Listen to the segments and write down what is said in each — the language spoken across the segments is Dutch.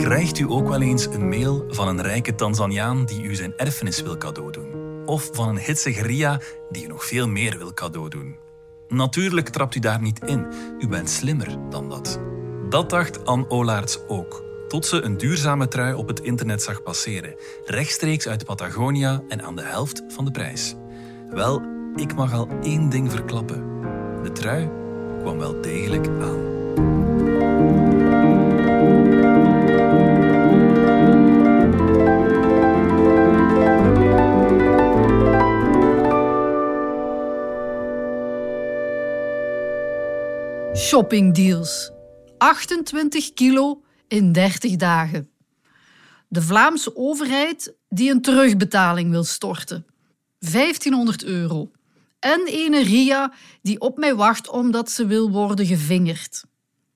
Krijgt u ook wel eens een mail van een rijke Tanzaniaan die u zijn erfenis wil cadeau doen? Of van een hitsige Ria die u nog veel meer wil cadeau doen? Natuurlijk trapt u daar niet in. U bent slimmer dan dat. Dat dacht Anne Olaerts ook. Tot ze een duurzame trui op het internet zag passeren. Rechtstreeks uit Patagonia en aan de helft van de prijs. Wel, ik mag al één ding verklappen. De trui kwam wel degelijk aan. Shoppingdeals. 28 kilo in 30 dagen. De Vlaamse overheid die een terugbetaling wil storten. 1500 euro. En ene Ria die op mij wacht omdat ze wil worden gevingerd.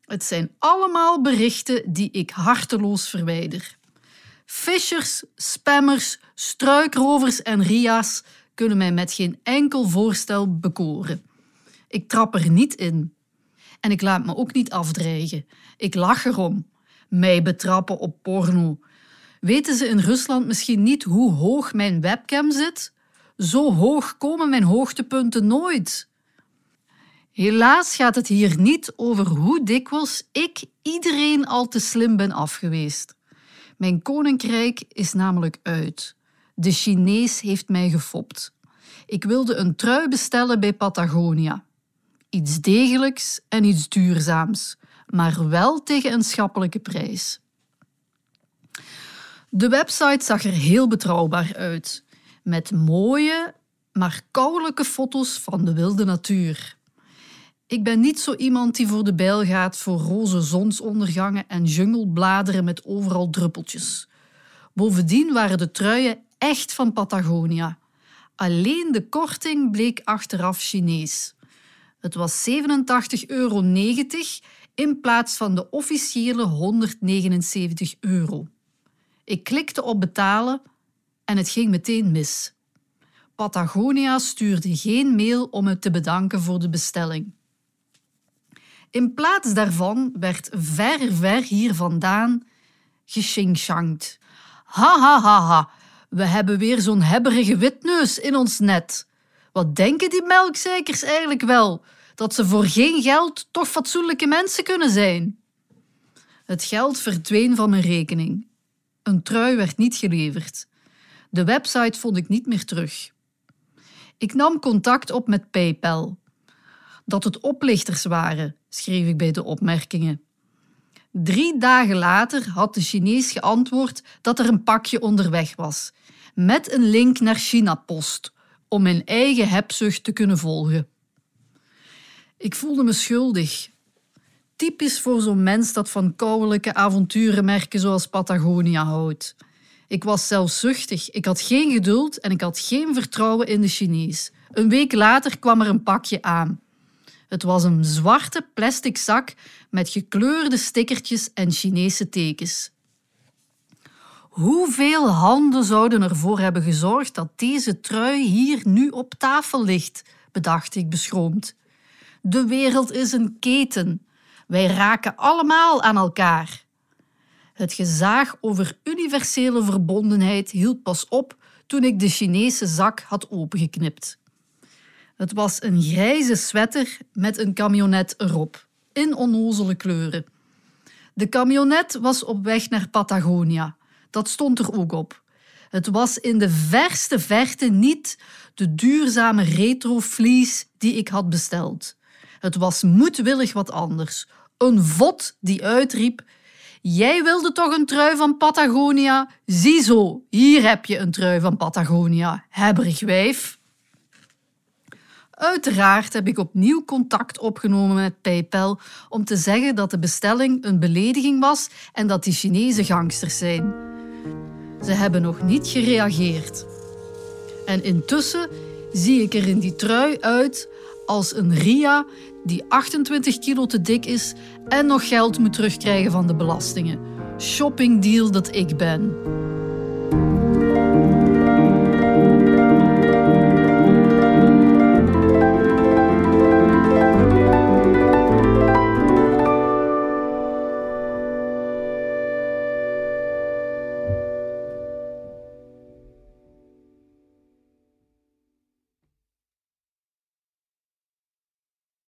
Het zijn allemaal berichten die ik harteloos verwijder. Fishers, spammers, struikrovers en Ria's kunnen mij met geen enkel voorstel bekoren. Ik trap er niet in. En ik laat me ook niet afdreigen. Ik lach erom. Mij betrappen op porno. Weten ze in Rusland misschien niet hoe hoog mijn webcam zit? Zo hoog komen mijn hoogtepunten nooit. Helaas gaat het hier niet over hoe dikwijls ik iedereen al te slim ben afgeweest. Mijn koninkrijk is namelijk uit. De Chinees heeft mij gefopt. Ik wilde een trui bestellen bij Patagonia. Iets degelijks en iets duurzaams, maar wel tegen een schappelijke prijs. De website zag er heel betrouwbaar uit, met mooie, maar koulijke foto's van de wilde natuur. Ik ben niet zo iemand die voor de bijl gaat voor roze zonsondergangen en junglebladeren met overal druppeltjes. Bovendien waren de truien echt van Patagonia. Alleen de korting bleek achteraf Chinees. Het was 87,90 euro in plaats van de officiële 179 euro. Ik klikte op betalen en het ging meteen mis. Patagonia stuurde geen mail om het te bedanken voor de bestelling. In plaats daarvan werd ver, ver hier vandaan geshingshangt. Ha, ha, ha, ha. We hebben weer zo'n hebberige witneus in ons net. Wat denken die melkzeikers eigenlijk wel? Dat ze voor geen geld toch fatsoenlijke mensen kunnen zijn? Het geld verdween van mijn rekening. Een trui werd niet geleverd. De website vond ik niet meer terug. Ik nam contact op met PayPal. Dat het oplichters waren, schreef ik bij de opmerkingen. Drie dagen later had de Chinees geantwoord dat er een pakje onderweg was, met een link naar China Post, om mijn eigen hebzucht te kunnen volgen. Ik voelde me schuldig. Typisch voor zo'n mens dat van kouwelijke avonturenmerken zoals Patagonia houdt. Ik was zelfzuchtig, ik had geen geduld en ik had geen vertrouwen in de Chinees. Een week later kwam er een pakje aan. Het was een zwarte plastic zak met gekleurde stickertjes en Chinese tekens. Hoeveel handen zouden ervoor hebben gezorgd dat deze trui hier nu op tafel ligt? bedacht ik beschroomd. De wereld is een keten. Wij raken allemaal aan elkaar. Het gezaag over universele verbondenheid hield pas op toen ik de Chinese zak had opengeknipt. Het was een grijze sweater met een camionet erop, in onnozele kleuren. De camionet was op weg naar Patagonia. Dat stond er ook op. Het was in de verste verte niet de duurzame retro fleece die ik had besteld. Het was moedwillig wat anders. Een vod die uitriep: Jij wilde toch een trui van Patagonia? Ziezo, hier heb je een trui van Patagonia, hebberig wijf. Uiteraard heb ik opnieuw contact opgenomen met PayPal om te zeggen dat de bestelling een belediging was en dat die Chinese gangsters zijn. Ze hebben nog niet gereageerd. En intussen zie ik er in die trui uit als een Ria die 28 kilo te dik is en nog geld moet terugkrijgen van de belastingen. Shoppingdeal dat ik ben.